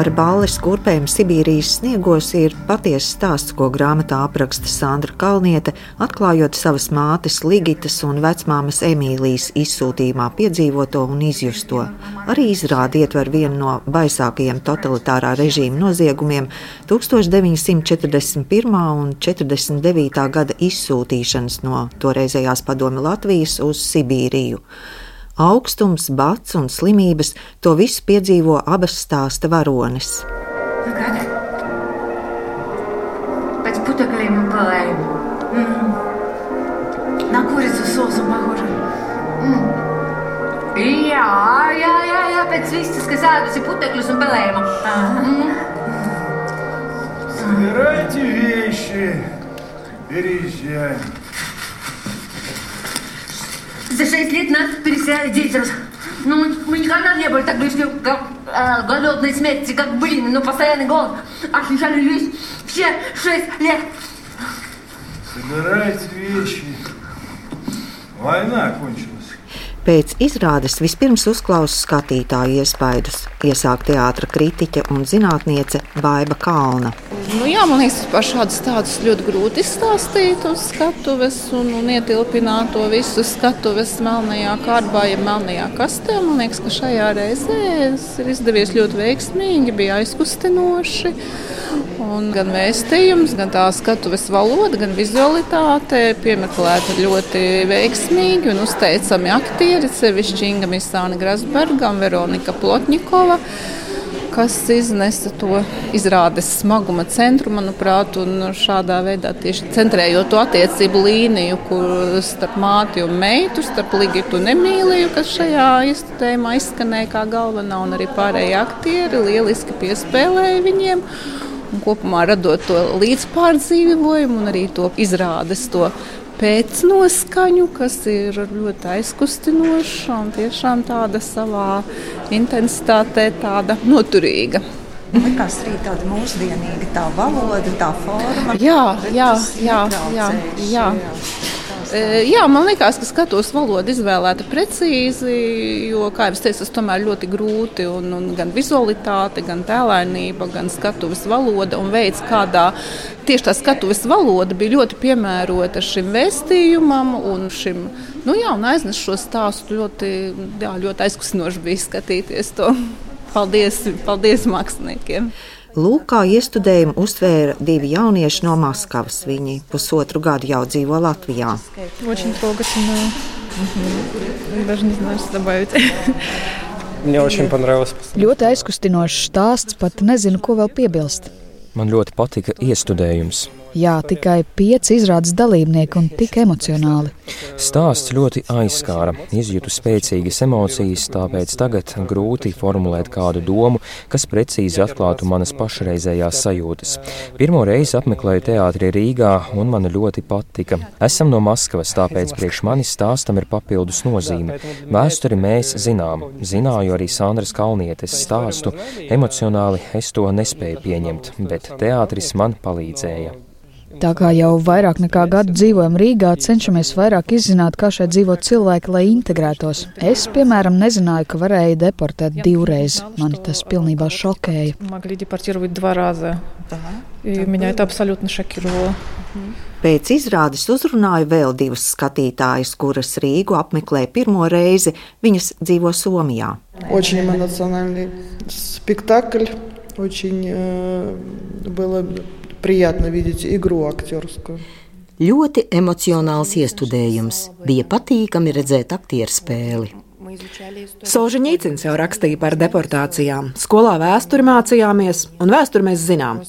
Par balles kurpēm Sibīrijas sniegos ir patiesa stāsts, ko grāmatā apraksta Sandra Kalniete, atklājot savas mātes Ligitas un vecmāmas Emīlijas izsūtījumā piedzīvoto un izjusto. Arī izrādi ietver vienu no baisākajiem totalitārā režīma noziegumiem - 1941. un 49. gada izsūtīšanas no toreizējās padomi Latvijas uz Sibīriju. Augstums, bats un slimības - to visu piedzīvo abas stāsta varonis. Nu, kad? Pēc putekļiem un pelēm. Mm. На курицу соусом похоже. Mm. Jā, jā, jā, jā, pēc vistas, kas ēdusi putekļus un pelējumu. Mm. Собирайте вещи, переезжаем. За шесть лет нас переселяли девять раз. Ну, мы, никогда не были так близки к э, голодной смерти, как блин, но постоянный голод. Ощущали весь все шесть лет. Собирайте вещи. Война кончилась. Pēc izrādes vispirms uzklausa skatītāju iespaidus, iesāk teātra kritiķe un zinātniece Baiva Kalna. Nu, jā, man liekas, par šādu stāstu ļoti grūti izstāstīt uz skatuves un, un ietilpināt to visu skatuves melnajā kārbā, ja melnajā kastē. Man liekas, ka šajā reizē ir izdevies ļoti veiksmīgi, bija aizkustinoši. Un gan vēstījums, gan tā skatuves valoda, gan vizualitāte piemeklēta ļoti veiksmīgi un uzteicami aktieri, sevišķi Inga Misāna Grasberga un Veronika Plotņikova kas iznesa to izrādes smaguma centru, manuprāt, un šādā veidā tieši centrējot to attiecību līniju, kur starp māti un meitu, starp Ligitu un Emīliju, kas šajā izstudējumā izskanēja kā galvenā, un arī pārējie aktieri lieliski piespēlēja viņiem un kopumā radot to līdzpārdzīvojumu un arī to izrādes to pēcnoskaņu, kas ir ļoti aizkustinoša un tiešām tāda savā intensitātē tāda noturīga. Likās arī tāda mūsdienīga tā valoda, tā forma. Jā, jā, jā, jā, jā. Jā, man liekas, ka skatos valodu izvēlēta precīzi, jo, kā jau teicu, tas tomēr ļoti grūti. Un, un gan vizualitāte, gan tēlēnība, gan skatuves valoda un veids, kādā tieši tā skatuves valoda bija ļoti piemērota šim vēstījumam un šim. Nu, jā, un aiznes šo stāstu ļoti, jā, ļoti aizkustinoši bija skatīties to. Paldies, paldies māksliniekiem! Lūk, kā iestudējumu uztvēra divi jaunieši no Maskavas. Viņi pusotru gadu jau dzīvo Latvijā. Очень трогательно. Даже не знаю, что добавить. Мне очень понравилось. Ļoti aizkustinošs stāsts, pat nezinu, ko vēl piebilst. Man ļoti patika iestudējums. Jā, tikai pieci izrādes dalībnieki un tik emocionāli. Stāsts ļoti aizskāra, izjūtu spēcīgas emocijas, tāpēc tagad grūti formulēt kādu domu, kas precīzi atklātu manas pašreizējās sajūtas. Pirmo reizi apmeklēju teātri Rīgā, un man ļoti patika. Esam no Maskavas, tāpēc priekš manis stāstam ir papildus nozīme. Vēsturi mēs zinām, zināju arī Sandras Kalnietes stāstu, emocionāli es to nespēju pieņemt, bet teātris man palīdzēja. Tā kā jau vairāk nekā gadu dzīvojam Rīgā, cenšamies vairāk izzināt, kā šeit dzīvo cilvēki, lai integrētos. Es, piemēram, nezināju, ka varēja deportēt divreiz. Mani tas pilnībā šokēja. Могли депортировать два раза. И меня это абсолютно шокировало. Pēc izrādes uzrunāju vēl divas skatītājas, kuras Rīgu apmeklē pirmo reizi. Viņas dzīvo Somijā. Очень эмоциональный спектакль. Очень э, было приятно видеть игру актерскую. Ļoti emocionāls iestudējums. Bija patīkami redzēt aktieru spēli. Solžņīcins jau rakstīja par deportācijām. Skolā vēsturi mācījāmies, un vēsturi mēs zinām.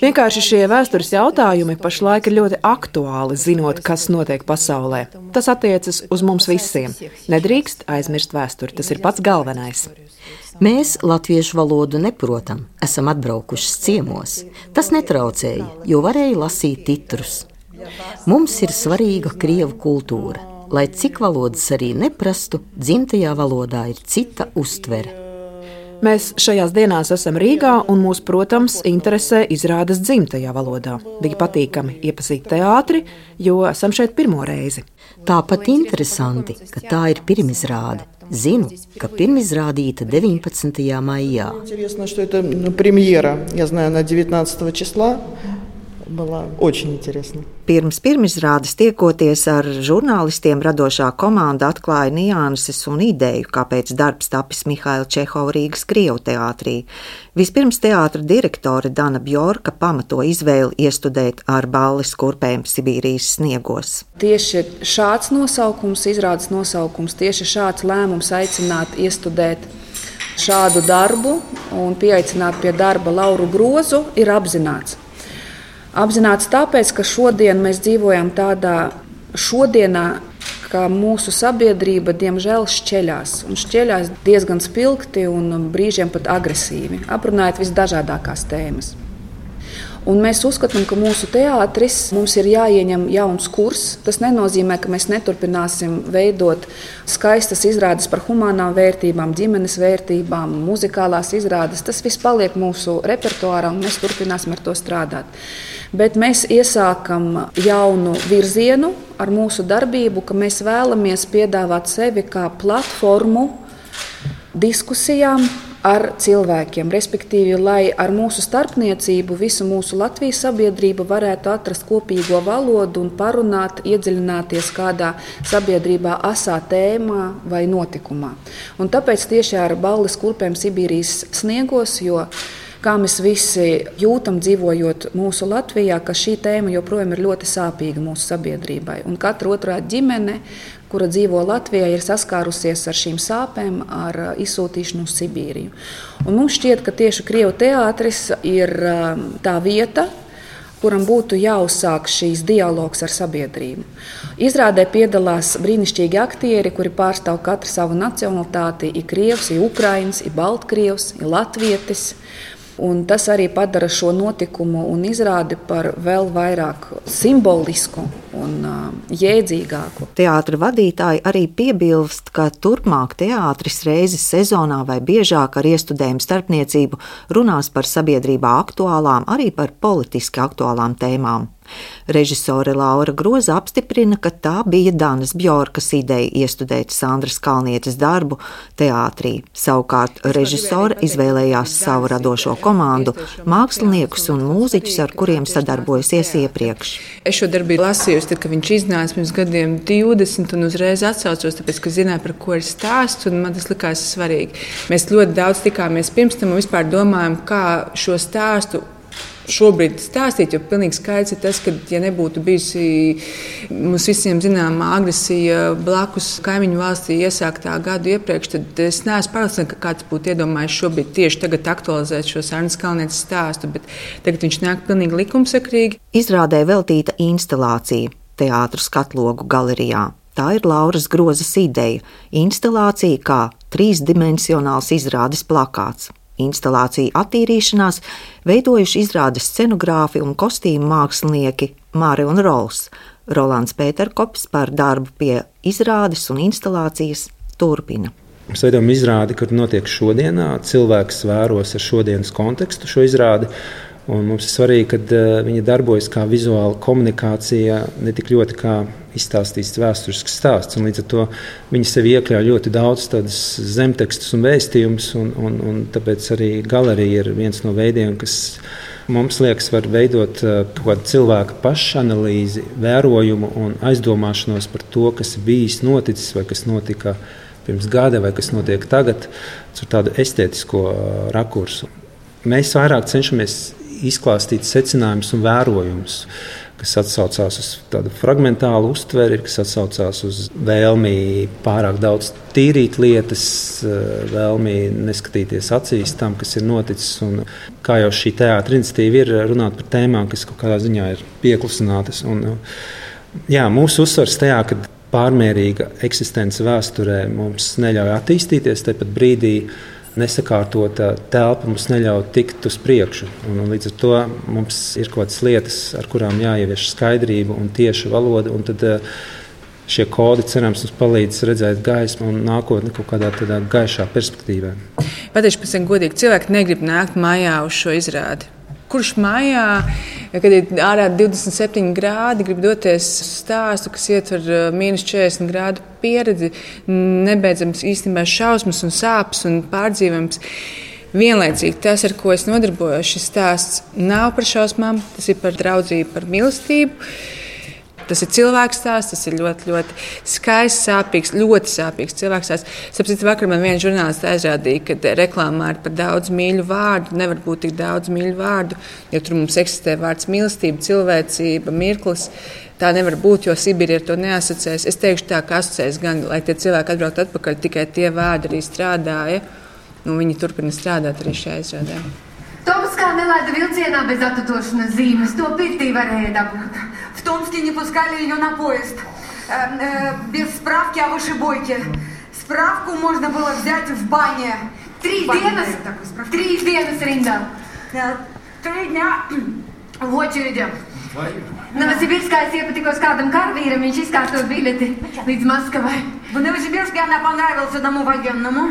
Vienkārši šie vēstures jautājumi pašlaik ir ļoti aktuāli, zinot, kas notiek pasaulē. Tas attiecas uz mums visiem. Nedrīkst aizmirst vēsturi, tas ir pats galvenais. Mēs latviešu valodu neprotam, esam atbraukuši ciemos. Tas netraucēja, jo varēja lasīt titrus. Mums ir svarīga krievu kultūra lai cik valodas arī neprastu, dzimtajā valodā ir cita uztvere. Mēs šajās dienās esam Rīgā, un mūs, protams, interesē izrādes dzimtajā valodā. Bija patīkami iepazīt teātri, jo esam šeit pirmo reizi. Tāpat interesanti, ka tā ir pirmizrāde. Zinu, ka pirmizrādīta 19. maijā. Interesanti, ka tā ir premjera, ja zinu, 19. čisla. Было очень интересно. Pirms pirmizrādes tiekoties ar žurnālistiem, radošā komanda atklāja nianses un ideju, kāpēc darbs tapis Mihaila Čehova Rīgas Krievu teātrī. Vispirms teātra direktore Dana Bjorka pamato izvēli iestudēt ar balles kurpēm Sibīrijas sniegos. Tieši šāds nosaukums, izrādes nosaukums, tieši šāds lēmums aicināt iestudēt šādu darbu un pieaicināt pie darba Lauru Grozu ir apzināts. Apzināts tāpēc, ka šodien mēs dzīvojam tādā šodienā, ka mūsu sabiedrība diemžēl šķeļās. Un šķeļās diezgan spilgti un brīžiem pat agresīvi, aprunājot visdažādākās tēmas. Un mēs uzskatām, ka mūsu teātris mums ir jāieņem jauns kurs. Tas nenozīmē, ka mēs neturpināsim veidot skaistas izrādes par humanām vērtībām, ģimenes vērtībām, muzikālās izrādes. Tas viss paliek mūsu repertuārā, un mēs turpināsim ar to strādāt. Bet mēs iesākam jaunu virzienu ar mūsu darbību, ka mēs vēlamies piedāvāt sevi kā platformu diskusijām ar cilvēkiem. Respektīvi, lai ar mūsu starpniecību visu mūsu Latvijas sabiedrību varētu atrast kopīgo valodu un parunāt, iedziļināties kādā sabiedrībā asā tēmā vai notikumā. Un tāpēc tieši ar balles kurpēm Sibīrijas sniegos, jo kā mēs visi jūtam, dzīvojot mūsu Latvijā, ka šī tēma joprojām ir ļoti sāpīga mūsu sabiedrībai. Un katra otrā ģimene, kura dzīvo Latvijā, ir saskārusies ar šīm sāpēm, ar izsūtīšanu uz Sibīriju. Un mums šķiet, ka tieši Krievijas teātris ir tā vieta, kuram būtu jāuzsāk šīs dialogs ar sabiedrību. Izrādē piedalās brīnišķīgi aktieri, kuri pārstāv katru savu nacionalitāti. Ir krievs, ir ukrainis, ir baltkrievs, ir latvietis. Un tas arī padara šo notikumu un izrādi par vēl vairāk simbolisku un uh, jēdzīgāku. Teātra vadītāji arī piebilst, ka turpmāk teātris reizes sezonā vai biežāk ar iestudējumu starpniecību runās par sabiedrībā aktuālām, arī par politiski aktuālām tēmām. Režisore Laura Groza apstiprina, ka tā bija Danas Bjorkas ideja iestudēt Sandras Kalnietes darbu teātrī. Savukārt režisore izvēlējās savu radošo komandu, māksliniekus un mūziķus, ar kuriem sadarbojasies iepriekš. Es šo darbu lasījusi, tad, kad viņš iznāca pirms gadiem 20, un uzreiz atsaucos, tāpēc, ka zināju, par ko ir stāsts, un man tas likās svarīgi. Mēs ļoti daudz tikāmies pirms tam un vispār domājam, kā šo stāstu šobrīd stāstīt, jo pilnīgi skaidrs ir tas, ka, ja nebūtu bijusi mums visiem zināmā agresija blakus kaimiņu valstī iesāktā gadu iepriekš, tad es neesmu pārliecināta, ka kāds būtu iedomājies šobrīd tieši tagad aktualizēt šo Sārnas Kalnietes stāstu, bet tagad viņš nāk pilnīgi likumsakrīgi. Izrādē veltīta instalācija teātros katlogu galerijā. Tā ir Lauras Grozas ideja - instalācija kā trīsdimensionāls izrādes plakāts instalāciju attīrīšanās veidojuši izrādes scenogrāfi un kostīmu mākslinieki Māri un Rols. Rolands Pēterkops par darbu pie izrādes un instalācijas turpina. Mēs veidojam izrādi, kur notiek šodienā. Cilvēks vēros ar šodienas kontekstu šo izrādi. Un mums ir svarīgi, ka uh, viņa darbojas kā vizuāla komunikācija, ne tik ļoti kā izstāstīts vēsturisks stāsts. Līdz ar to viņi sev iekļauj ļoti daudz zemtekstus un vēstījumus, un, un, un tāpēc arī galerija ir viens no veidiem, kas mums liekas, var veidot uh, kaut kādu cilvēku pašanalīzi, vērojumu un aizdomāšanos par to, kas ir bijis, noticis vai kas notika pirms gada vai kas notiek tagad, ar tādu estētisko uh, rakursu. Mēs vairāk cenšamies izklāstīt secinājumus un vērojumus, kas atsaucās uz tādu fragmentālu uztveri, kas atsaucās uz vēlmi pārāk daudz tīrīt lietas, eh, vēlmi neskatīties acīs tam, kas ir noticis. Un, kā jau šī teātris iniciatīva ir runāt par tēmām, kas kaut kādā ziņā ir pieklusinātas. Un, jā, mūsu uzsvars tajā, ka pārmērīga eksistence vēsturē mums neļauj attīstīties, tepat brīdī nesakārtota telpa mums neļauj tikt uz priekšu. Un, un līdz ar to mums ir kaut kādas lietas, ar kurām jāievieš skaidrība un tieša valoda. Un tad, eh, Šie kodi, cerams, mums palīdz redzēt gaismu un nākotni kaut kādā tādā gaišā perspektīvā. tam godīgi, cilvēki negrib nākt mājā uz šo izrādi. Kurš mājā, kad ir ārā 27 grādi, grib doties stāstu, kas ietver uh, mīnus 40 grādu pieredzi, nebeidzams īstenībā šausmas un sāpes un pārdzīvojums. Vienlaicīgi tas, ar ko es nodarbojos, šis stāsts nav par šausmām, tas ir par draudzību, par mīlestību. Tas ir cilvēks stāsts, tas ir ļoti, ļoti skaists, sāpīgs, ļoti sāpīgs cilvēks stāsts. Sapratu, vakar man viens žurnālists aizrādīja, ka reklāmā ir par daudz mīļu vārdu. Nevar būt tik daudz mīļu vārdu, jo tur mums eksistē vārds mīlestība, cilvēcība, mirklis. Tā nevar būt, jo Sibīrija ar to neasociēs. Es teikšu, tā kā asociēs gan, lai tie cilvēki atbrauktu atpakaļ, tikai tie vārdi arī strādāja. Nu, viņi turpina strādāt arī šajā izrādē. Toms kā nelaida vilcienā bez attošanas zīmes, to pirtī varēja dabūt. В Томске не пускали ее на поезд. Э, э, без справки о вышибойке. Справку можно было взять в бане. Три dienas, trīs dienas rindā. Trīs dня в очереди. Новосибирskā es iepatikos kādam karavīram, viņš izkārtoja biļeti līdz Maskavai. В Новосибирске она понравилась одному военному.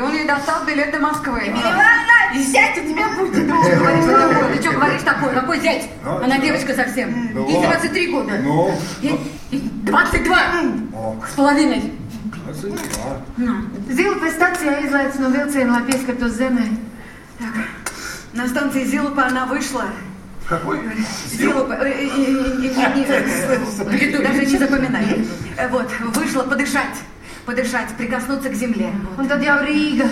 И он ей достал билет до Москвы. Ивана, зять у тебя будет. Ты говоришь такое? Ты что говоришь такое? Какой зять? Она девочка совсем. Ей 23 года. Ну? Ей 22 с половиной. Nu. Zilpa stācijā izlaiž no vilciena, lai pieskartos zemē. Так. На станции Зилупа она вышла. Какой? Зилупа. э, э, э, э, э, даже не запоминай. Э, Вот, вышла подышать. Подышать, прикоснуться к земле. Un tad jau Rīga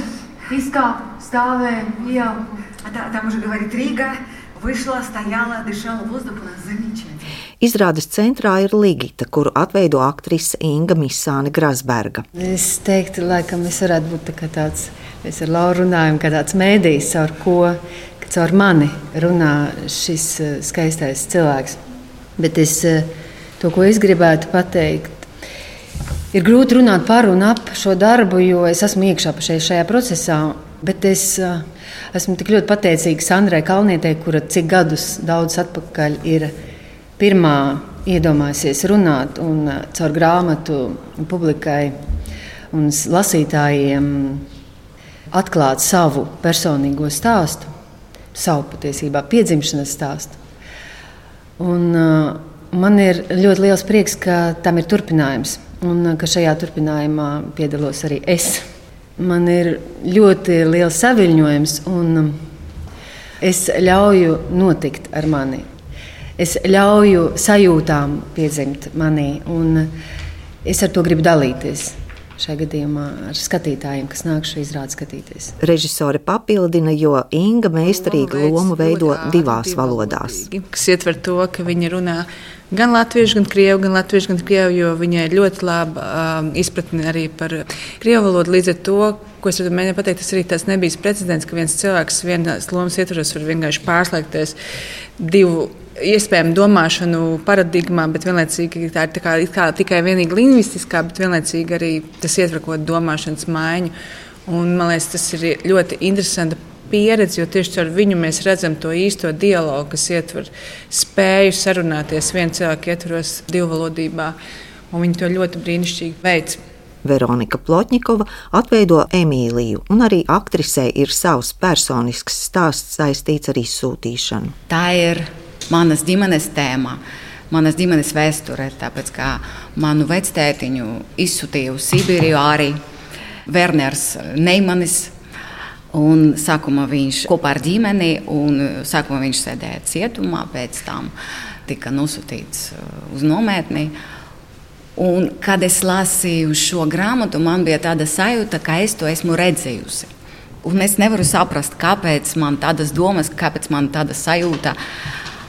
izkāpa, stāvēja, jau. А та- там уже говорит Рига. Вышла, стояла, дышала воздухом. Замечательно. Izrādes centrā ir Ligita, kuru atveido aktrise Inga Misāne Grasberga. Es teiktu, laikam, es varētu būt tā kā tāds, mēs ar Lauru runājam, kā tāds mēdījis, caur ko, ka caur mani runā šis eh, skaistais cilvēks. Bet es, eh, to, ko es gribētu pateikt, ir grūti runāt par un ap šo darbu, jo es esmu iekšā pašai šajā procesā. Bet es eh, esmu tik ļoti pateicīga Sandrai Kalnietei, kura cik gadus daudz atpakaļ ir pirmā iedomājusies runāt un eh, caur grāmatu publikai un lasītājiem atklāt savu personīgo stāstu, savu patiesībā piedzimšanas stāstu. Un, uh, man ir ļoti liels prieks, ka tam ir turpinājums un ka šajā turpinājumā piedalos arī es. Man ir ļoti liels saviņojums, un um, es ļauju notikt ar mani. Es ļauju sajūtām piedzimt manī, un es ar to gribu dalīties. Šajā gadījumā ar skatītājiem, kas nāk šo izrādi skatīties. Režisore papildina, jo Inga meistarīgu lomu veido divās valodās. kas ietver to, ka viņa runā gan latviešu, gan krievu, gan latviešu, gan krievu, jo viņai ir ļoti laba um, izpratne arī par krievu valodu. Līdz ar to, ko es mēģināju pateikt, tas arī tas nebija precedents, ka viens cilvēks vienās lomas ietvaros var vienkārši pārslēgties divu iespējamu domāšanu paradigmā, bet vienlaicīgi tā ir tā kā, kā tikai vienīgi lingvistiskā, bet vienlaicīgi arī tas ietver kaut kādu domāšanas maiņu. Un, man liekas, tas ir ļoti interesanti pieredzi, jo tieši ar viņu mēs redzam to īsto dialogu, kas ietver spēju sarunāties viena cilvēka ietvaros divvalodībā. Un viņi to ļoti brīnišķīgi veids. Veronika Plotņikova atveido Emīliju, un arī aktrisē ir savs personisks stāsts saistīts ar izsūtīšanu. Tā ir manas ģimenes tēma. Manas ģimenes vēsture, tāpēc kā manu vectētiņu izsūtīja uz Sibīriju arī Werners Neimanis. Un sākumā viņš kopā ar ģimeni, un sākumā viņš sēdēja cietumā, pēc tam tika nosūtīts uh, uz nometni. Un, kad es lasīju šo grāmatu, man bija tāda sajūta, ka es to esmu redzējusi. Un es nevaru saprast, kāpēc man tādas domas, kāpēc man tāda sajūta.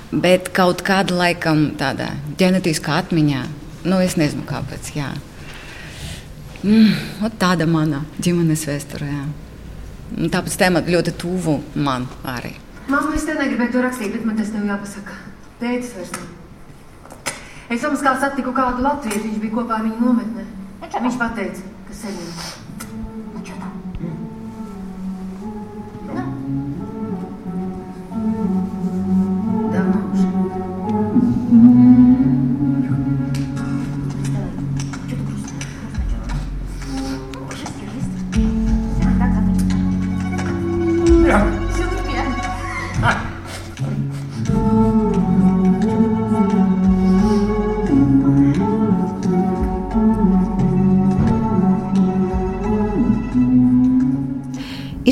Bet kaut kāda laikam tāda ģenētiskā atmiņā, nu es nezinu kāpēc. Jā. Mm, tāda mana ģimenes vēsture. Tāpēc tēma ļoti tuvu man arī. Mamma, es te negribēju to rakstīt, bet man tas tev jāpasaka. Tētis vairs nav. Es domāju, kā satiku kādu latviešu, viņš bija kopā ar viņu nometnē. Viņš pateica, ka sevi.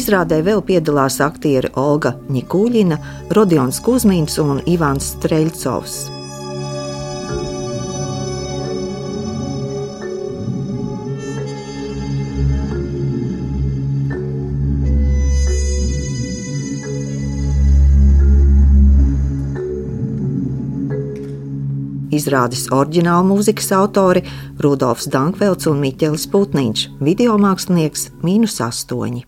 Izrādē vēl piedalās aktieri Olga Nikūļina, Rodions Kuzmins un Ivans Streļcovs. Izrādes oriģināla mūzikas autori Rudolfs Dankvelds un Miķelis Putniņš, video mākslinieks - mīnus astoņi.